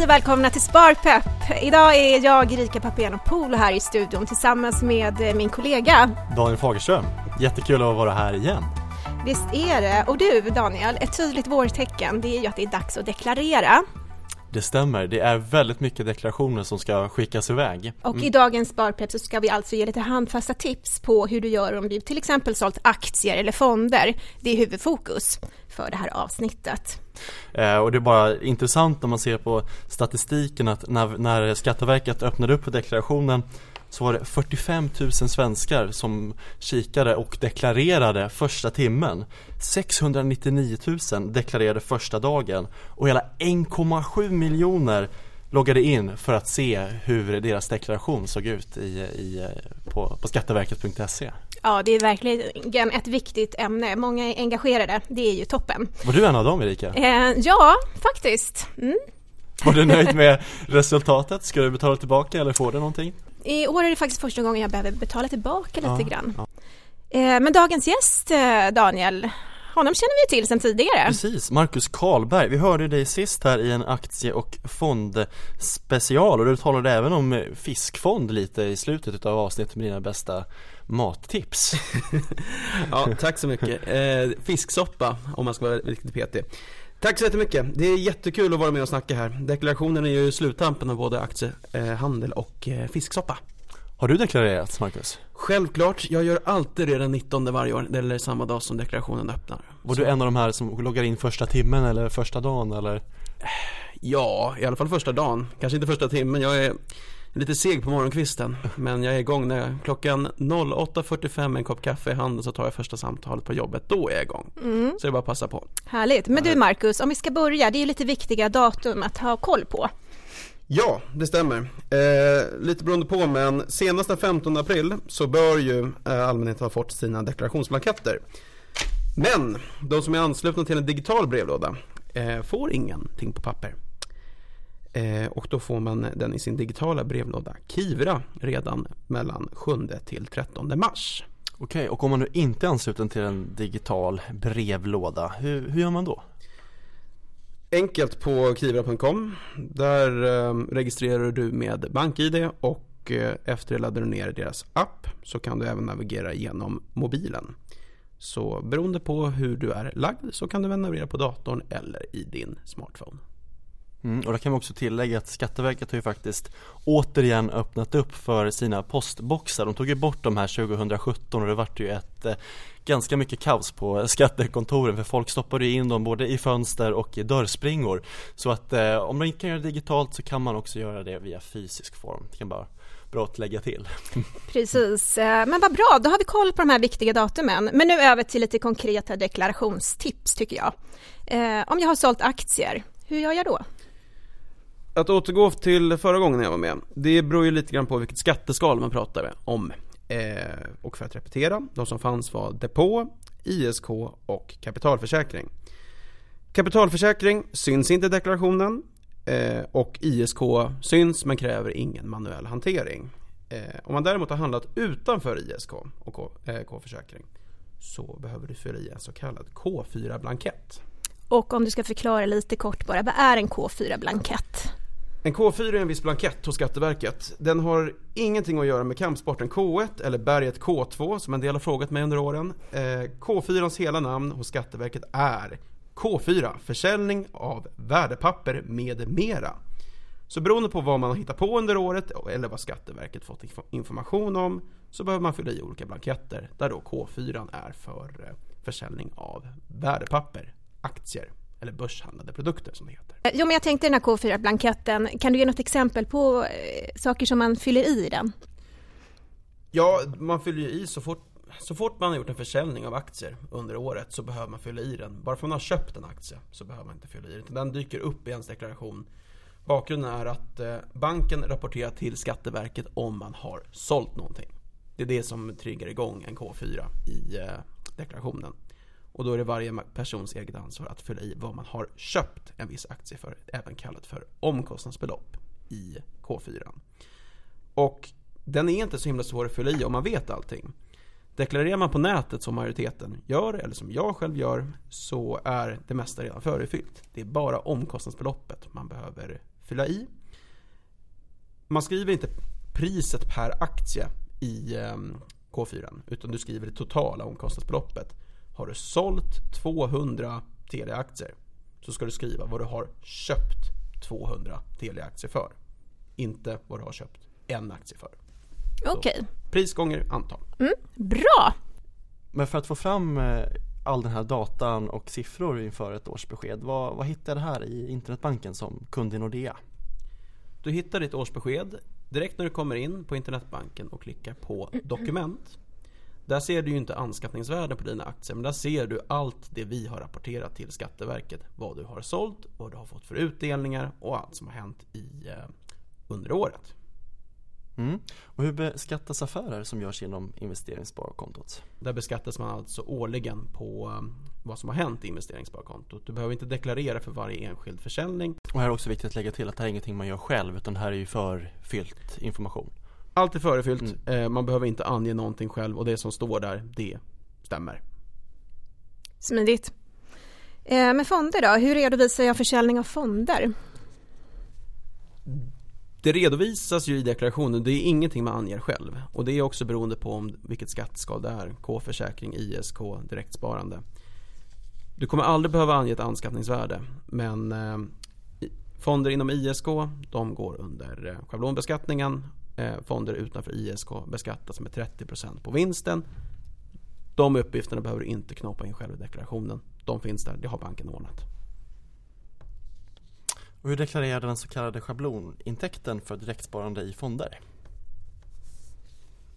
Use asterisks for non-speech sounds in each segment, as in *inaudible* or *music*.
Hej och välkomna till Sparpepp! Idag är jag Erika Papianopoulou här i studion tillsammans med min kollega Daniel Fagerström. Jättekul att vara här igen. Visst är det. Och du Daniel, ett tydligt vårtecken det är ju att det är dags att deklarera. Det stämmer, det är väldigt mycket deklarationer som ska skickas iväg. Och i dagens Sparpepp så ska vi alltså ge lite handfasta tips på hur du gör om du till exempel sålt aktier eller fonder. Det är huvudfokus för det här avsnittet. Eh, och det är bara intressant när man ser på statistiken att när, när Skatteverket öppnade upp för deklarationen så var det 45 000 svenskar som kikade och deklarerade första timmen 699 000 deklarerade första dagen och hela 1,7 miljoner loggade in för att se hur deras deklaration såg ut i, i, på, på skatteverket.se. Ja, det är verkligen ett viktigt ämne. Många är engagerade. Det är ju toppen. Var du en av dem, Erika? Eh, ja, faktiskt. Mm. Var du nöjd med resultatet? Ska du betala tillbaka eller får du någonting? I år är det faktiskt första gången jag behöver betala tillbaka lite Ja, grann. ja. Eh, men dagens gäst, eh, Daniel, honom känner vi till sedan tidigare. Precis, Marcus Karlberg. Vi hörde dig sist här i en aktie och fondspecial och du talade även om fiskfond lite i slutet av avsnittet med dina bästa mattips. *laughs* Ja, tack så mycket. Eh, fisksoppa, om man ska vara riktigt petig. Tack så jättemycket. Det är jättekul att vara med och snacka här. Deklarationen är ju sluttampen av både aktiehandel och eh, fisksoppa. Har du deklarerat Marcus? Självklart, jag gör alltid det den 19 varje år, eller samma dag som deklarationen öppnar. Var Så- du en av de här som loggar in första timmen eller första dagen eller? Ja, i alla fall första dagen. Kanske inte första timmen, jag är lite seg på morgonkvisten. Men jag är igång när jag, klockan 08.45 med en kopp kaffe i handen så tar jag första samtalet på jobbet. Då är jag igång. Mm, Så det är bara att passa på. härligt. Men du Marcus, om vi ska börja, det är ju lite viktiga datum att ha koll på. Ja, det stämmer. Eh, lite beroende på, men senast den 15 april så bör ju eh, allmänheten ha fått sina deklarationsblanketter. Men de som är anslutna till en digital brevlåda eh, får ingenting på papper. Eh, och då får man den i sin digitala brevlåda Kivra redan mellan 7 till 13 mars. Okej, och om man nu inte är ansluten till en digital brevlåda, hur, hur gör man då? Enkelt på kivra.com. Där eh, registrerar du med BankID och eh, efter det laddar du ner deras app så kan du även navigera genom mobilen. Så beroende på hur du är lagd så kan du navigera på datorn eller i din smartphone. Mm, och där kan vi också tillägga att Skatteverket har ju faktiskt återigen öppnat upp för sina postboxar. De tog ju bort de här 2017 och det vart ju ett eh, ganska mycket kaos på *laughs* skattekontoren för folk stoppade ju in dem både i fönster och i dörrspringor. Så att eh, om man inte kan göra det digitalt så kan man också göra det via fysisk form. Det kan bara bra att lägga till. *laughs* Precis, eh, men vad bra, då har vi koll på de här viktiga datumen. Men nu över till lite konkreta deklarationstips tycker jag. Eh, om jag har sålt aktier, hur gör jag då? Att återgå till förra gången jag var med, det beror ju lite grann på vilket skatteskal man pratar om. Eh, och för att repetera, de som fanns var depå, ISK och kapitalförsäkring. Kapitalförsäkring syns inte i deklarationen eh, och ISK syns men kräver ingen manuell hantering. Eh, om man däremot har handlat utanför ISK och K, eh, K-försäkring så behöver du fylla i en så kallad K4-blankett. Och om du ska förklara lite kort bara, vad är en K4-blankett? En K4 är en viss blankett hos Skatteverket. Den har ingenting att göra med kampsporten K1 eller berget K2 som en del har frågat mig under åren. Eh, K4ans hela namn hos Skatteverket är K4, försäljning av värdepapper med mera. Så beroende på vad man har hittat på under året eller vad Skatteverket fått information om så behöver man fylla i olika blanketter där då K4 är för eh, försäljning av värdepapper, aktier eller börshandlade produkter som det heter. Eh, Jo, men jag tänkte den här K4-blanketten, kan du ge något exempel på eh, saker som man fyller i den? Ja, man fyller ju i så fort, så fort man har gjort en försäljning av aktier under året så behöver man fylla i den. Bara för att man har köpt en aktie så behöver man inte fylla i den. Den dyker upp i ens deklaration. Bakgrunden är att eh, banken rapporterar till Skatteverket om man har sålt någonting. Det är det som triggar igång en K4 i deklarationen. Och då är det varje persons eget ansvar att fylla i vad man har köpt en viss aktie för, även kallat för omkostnadsbelopp i K4. Och den är inte så himla svår att fylla i om man vet allting. Deklarerar man på nätet som majoriteten gör, eller som jag själv gör, så är det mesta redan förefyllt. Det är bara omkostnadsbeloppet man behöver fylla i. Man skriver inte priset per aktie i ehm, K4 utan du skriver det totala omkostnadsbeloppet. Har du sålt 200 Telia-aktier så ska du skriva vad du har köpt 200 Telia-aktier för. Inte vad du har köpt en aktie för. Okej, okay. Pris gånger antal. Mm, bra! Men för att få fram eh, all den här datan och siffror inför ett årsbesked, vad, vad hittar jag det här i internetbanken som kund i Nordea? Du hittar ditt årsbesked direkt när du kommer in på internetbanken och klickar på dokument. Där ser du ju inte anskaffningsvärden på dina aktier men där ser du allt det vi har rapporterat till Skatteverket. Vad du har sålt, vad du har fått för utdelningar och allt som har hänt i, eh, under året. Mm. Och hur beskattas affärer som görs genom investeringssparkontot? Där beskattas man alltså årligen på um, vad som har hänt i investeringssparkontot. Du behöver inte deklarera för varje enskild försäljning. Och här är också viktigt att lägga till att det här är ingenting man gör själv utan här är ju förfyllt information. Allt är förefyllt, mm. Eh, man behöver inte ange någonting själv och det som står där, det stämmer. Smidigt. Eh, med fonder då, hur redovisar jag försäljning av fonder? Det redovisas ju i deklarationen, det är ingenting man anger själv. Och det är också beroende på om vilket skatteskal det är. K-försäkring, ISK, direktsparande. Du kommer aldrig behöva ange ett anskaffningsvärde. Men eh, fonder inom ISK, de går under eh, schablonbeskattningen. Eh, fonder utanför ISK beskattas med 30% på vinsten. De uppgifterna behöver du inte knoppa in själv i deklarationen. De finns där, det har banken ordnat. Och hur deklarerar den så kallade schablonintäkten för direktsparande i fonder?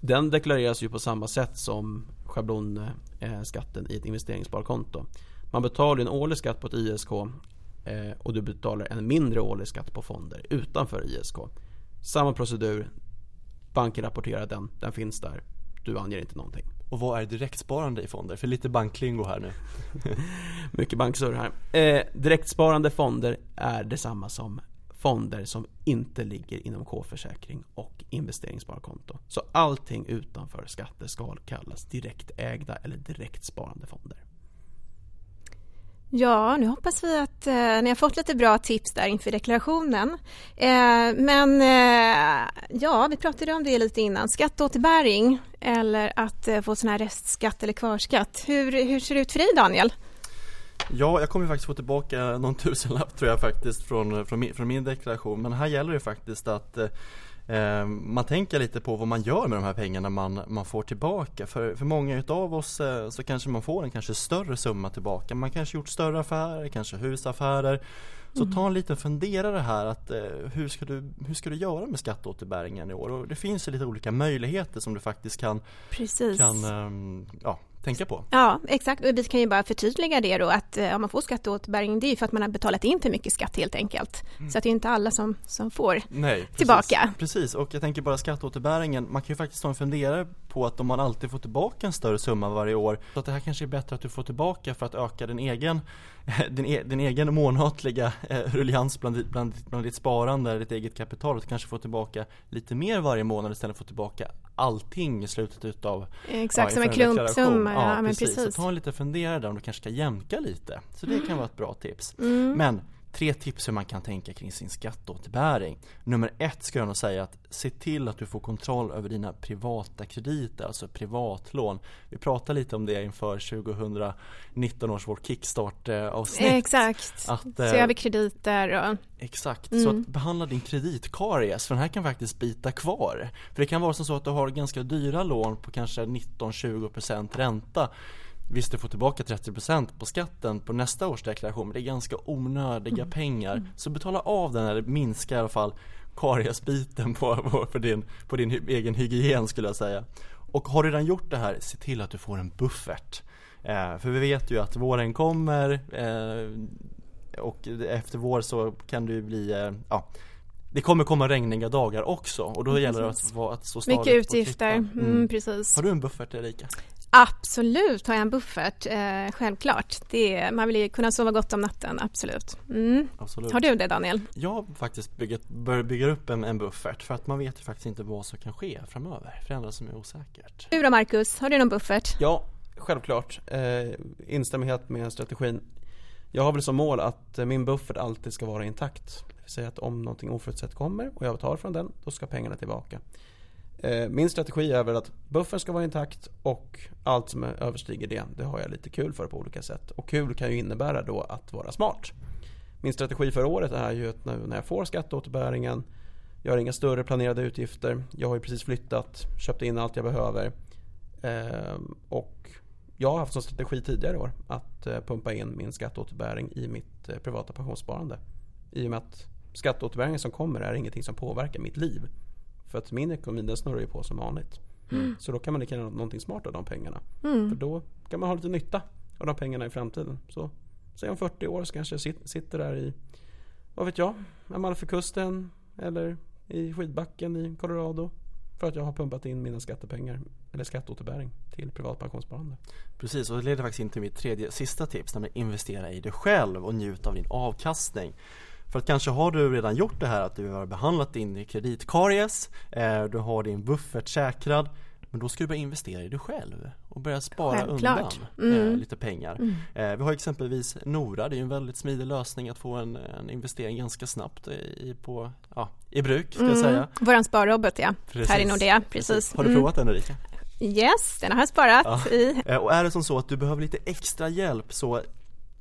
Den deklareras ju på samma sätt som schablonskatten i ett investeringssparkonto. Man betalar en årlig skatt på ett ISK eh, och du betalar en mindre årlig skatt på fonder utanför ISK. Samma procedur, banken rapporterar den, den finns där, du anger inte någonting. Och vad är direktsparande i fonder? För lite banklingo här nu. *laughs* Mycket banksurr här. Eh, direktsparande fonder är detsamma som fonder som inte ligger inom K-försäkring och investeringssparkonto. Så allting utanför skatteskal kallas direktägda eller direktsparande fonder. Ja, nu hoppas vi att eh, ni har fått lite bra tips där inför deklarationen. Eh, men eh, ja, vi pratade om det lite innan. Skatteåterbäring eller att eh, få sån här restskatt eller kvarskatt. Hur, hur ser det ut för dig Daniel? Ja, jag kommer faktiskt få tillbaka någon tusenlapp tror jag faktiskt från, eh, från, min, från min deklaration. Men här gäller det faktiskt att eh, man tänker lite på vad man gör med de här pengarna man, man får tillbaka. För, för många utav oss eh, så kanske man får en kanske större summa tillbaka. Man kanske gjort större affärer, kanske husaffärer. Så mm. ta en liten funderare här att eh, hur, ska du, hur ska du göra med skatteåterbäringen i år? Och det finns ju lite olika möjligheter som du faktiskt kan, Precis. kan ehm, ja, tänka på. Ja, exakt. Vi kan ju bara förtydliga det då att om man får skatteåterbäring det är ju för att man har betalat in för mycket skatt helt enkelt. Mm. Så att det är inte alla som, som får Nej, precis, tillbaka. Precis, och jag tänker bara skatteåterbäringen, man kan ju faktiskt ta en funderare på att om man alltid får tillbaka en större summa varje år, så att det här kanske är bättre att du får tillbaka för att öka din egen, *laughs* din, e, din egen månatliga eh, ruljans bland, bland, bland ditt sparande, ditt eget kapital, att kanske få tillbaka lite mer varje månad istället för att få tillbaka allting i slutet utav Exakt, ja, som en klumpsumma. Ja, ja, precis. precis. Så ta en liten funderare där om du kanske ska jämka lite. Så det kan vara ett bra tips. Mm. Men Tre tips hur man kan tänka kring sin skatteåterbäring. Nummer ett ska jag nog säga att se till att du får kontroll över dina privata krediter, alltså privatlån. Vi pratade lite om det inför 2019 års vårt kickstart-avsnitt. Exakt, att, se över eh, krediter och... Exakt, mm. så att behandla din kreditkaries, för den här kan faktiskt bita kvar. För det kan vara så att du har ganska dyra lån på kanske 19-20% ränta Visst, du får tillbaka 30% på skatten på nästa års deklaration, men det är ganska onödiga mm. pengar. Mm. Så betala av den, eller minska i alla fall kariesbiten på, på, på, din, på din egen hygien skulle jag säga. Och har du redan gjort det här, se till att du får en buffert. Eh, för vi vet ju att våren kommer eh, och efter vår så kan det bli, eh, ja det kommer komma regniga dagar också och då precis. gäller det att, att stå stadigt Mycket utgifter, mm. Mm, precis Har du en buffert Erika? Absolut har jag en buffert, eh, självklart. Det, man vill ju kunna sova gott om natten, absolut. Mm. absolut. Har du det Daniel? Jag har faktiskt byggt, börjat bygga upp en, en buffert för att man vet ju faktiskt inte vad som kan ske framöver. Förändras som är osäkert. Du då Marcus, har du någon buffert? Ja, självklart. Eh, instämmer helt med strategin. Jag har väl som mål att min buffert alltid ska vara intakt. vill säga att om någonting oförutsett kommer och jag tar från den, då ska pengarna tillbaka. Eh, min strategi är väl att buffern ska vara intakt och allt som överstiger det, det har jag lite kul för på olika sätt. Och kul kan ju innebära då att vara smart. Min strategi för året är ju att nu när jag får skatteåterbäringen, jag har inga större planerade utgifter, jag har ju precis flyttat, köpt in allt jag behöver. Eh, och jag har haft som strategi tidigare år att eh, pumpa in min skatteåterbäring i mitt privata pensionssparande. I och med att skatteåterbäringen som kommer är ingenting som påverkar mitt liv. För att min ekonomi den snurrar ju på som vanligt. Mm. Så då kan man lika gärna någonting smart av de pengarna. Mm. För då kan man ha lite nytta av de pengarna i framtiden. Så säg om 40 år så kanske jag sitter där i, vad vet jag, Amalfikusten eller i skidbacken i Colorado. För att jag har pumpat in mina skattepengar eller skatteåterbäring till privat pensionssparande. Precis, och det leder faktiskt in till mitt tredje sista tips, nämligen investera i dig själv och njuta av din avkastning. För att kanske har du redan gjort det här att du har behandlat din kreditkaries, eh, du har din buffert säkrad men då ska du börja investera i dig själv och börja spara Självklart. undan eh, mm. lite pengar. Mm. Eh, vi har exempelvis Nora, det är en väldigt smidig lösning att få en, en investering ganska snabbt i, på, ja, i bruk. Ska mm. jag säga. Våran sparrobot ja, precis. här i Nordea. Precis. precis. Har du provat den Erika? Yes, den har jag sparat ja. i. Och är det som så att du behöver lite extra hjälp så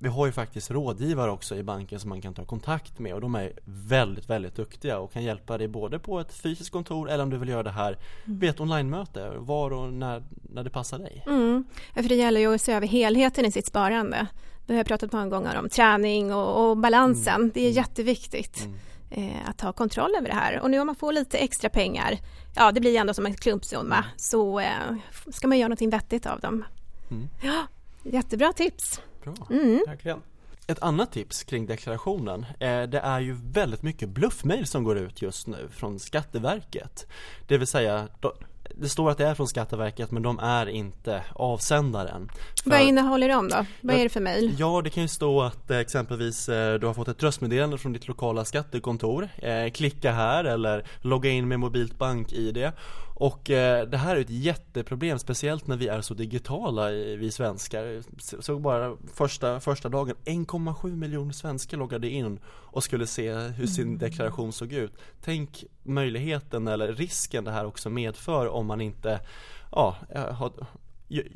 vi har ju faktiskt rådgivare också i banken som man kan ta kontakt med och de är väldigt, väldigt duktiga och kan hjälpa dig både på ett fysiskt kontor eller om du vill göra det här mm. vid ett online-möte, var och när, när det passar dig. Mm. För det gäller ju att se över helheten i sitt sparande. Det har jag pratat många gånger om, träning och, och balansen. Mm. Det är mm. jätteviktigt mm. eh, att ha kontroll över det här. Och nu om man får lite extra pengar, ja det blir ändå som en klumpsumma, mm. så eh, ska man göra någonting vettigt av dem. Ja, jättebra tips. Bra, mm. verkligen. Ett annat tips kring deklarationen, eh, det är ju väldigt mycket bluffmail som går ut just nu från Skatteverket. Det vill säga, det står att det är från Skatteverket men de är inte avsändaren. För, Vad innehåller de då? Vad är det för mejl? Ja, det kan ju stå att eh, exempelvis eh, du har fått ett röstmeddelande från ditt lokala skattekontor. Eh, klicka här eller logga in med mobilt bank-id. Och eh, det här är ett jätteproblem, speciellt när vi är så digitala, vi svenskar. Så bara första, första dagen, 1,7 miljoner svenskar loggade in och skulle se hur sin mm. deklaration såg ut. Tänk möjligheten eller risken det här också medför om man inte ja, har,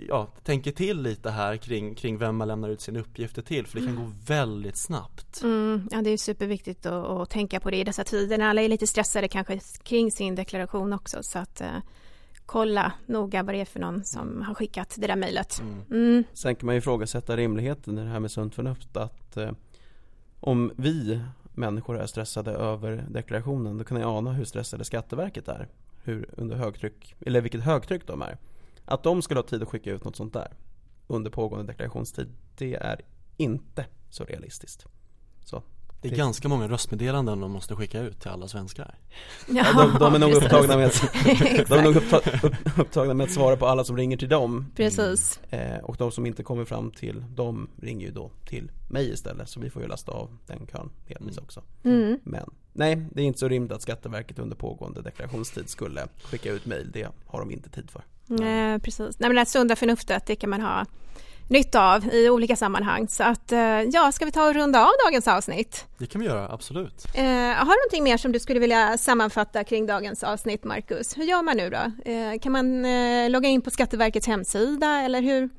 ja, tänker till lite här kring, kring vem man lämnar ut sina uppgifter till för det kan mm. gå väldigt snabbt. Mm, ja, det är superviktigt att, att, tänka på det i dessa tider när alla är lite stressade kanske kring sin deklaration också så att eh, kolla noga vad det är för någon som har skickat det där mejlet. Mm. Mm. Sen kan man ju ifrågasätta rimligheten i det här med sunt förnuft att eh, om vi människor är stressade över deklarationen då kan jag ana hur stressade Skatteverket är. Hur under högtryck, eller vilket högtryck de är. Att de skulle ha tid att skicka ut något sånt där under pågående deklarationstid, det är inte så realistiskt. Så det är ganska många röstmeddelanden de måste skicka ut till alla svenskar. Ja, de, de, är nog upptagna med, *laughs* de är nog upptagna med att svara på alla som ringer till dem. Precis. Eh, och de som inte kommer fram till dem ringer ju då till mig istället. Så vi får ju lasta av den kön delvis också. Mm. Men nej, det är inte så rimligt att Skatteverket under pågående deklarationstid skulle skicka ut mejl. Det har de inte tid för. Nej, precis. Nej, men det sunda förnuftet, det kan man ha nytta av i olika sammanhang. Så att, eh, ja, ska vi ta och runda av dagens avsnitt? Det kan vi göra, absolut. Eh, har du någonting mer som du skulle vilja sammanfatta kring dagens avsnitt, Marcus? Hur gör man nu då? Eh, kan man eh, logga in på Skatteverkets hemsida eller hur?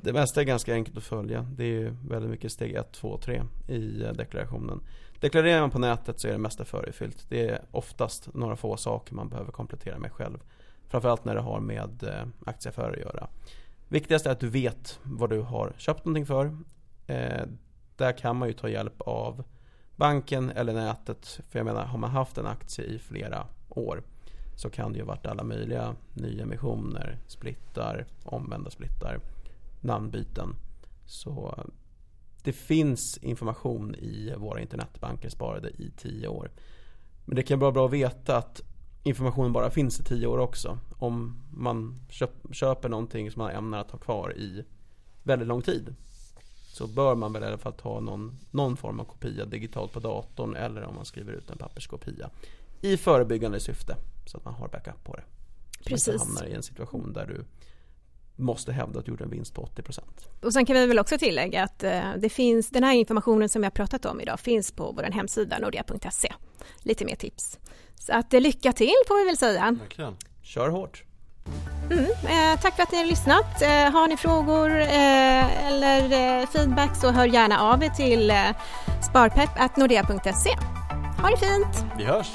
Det mesta är ganska enkelt att följa. Det är väldigt mycket steg 1, 2, 3 i eh, deklarationen. Deklarerar man på nätet så är det mesta förefyllt. Det är oftast några få saker man behöver komplettera med själv. Framförallt när det har med eh, aktieaffärer att göra. Viktigast är att du vet vad du har köpt någonting för. Eh, där kan man ju ta hjälp av banken eller nätet. För jag menar, har man haft en aktie i flera år så kan det ju ha varit alla möjliga nyemissioner, splittar, omvända splittar, namnbyten. Så eh, det finns information i våra internetbanker sparade i tio år. Men det kan vara bra att veta att informationen bara finns i tio år också. Om man köp, köper någonting som man ämnar att ha kvar i väldigt lång tid. Så bör man väl i alla fall ta någon, någon form av kopia digitalt på datorn eller om man skriver ut en papperskopia. I förebyggande syfte. Så att man har backup på det. Så Precis. man inte hamnar i en situation där du måste hävda att du gjorde en vinst på 80%. Och sen kan vi väl också tillägga att eh, det finns, den här informationen som vi har pratat om idag finns på vår hemsida nordea.se. Lite mer tips. Så att eh, lycka till får vi väl säga. Verkligen. Kör hårt! Mm, eh, tack för att ni har lyssnat. Eh, har ni frågor eh, eller eh, feedback så hör gärna av er till eh, sparpepp.nordea.se. Ha det fint! Vi hörs!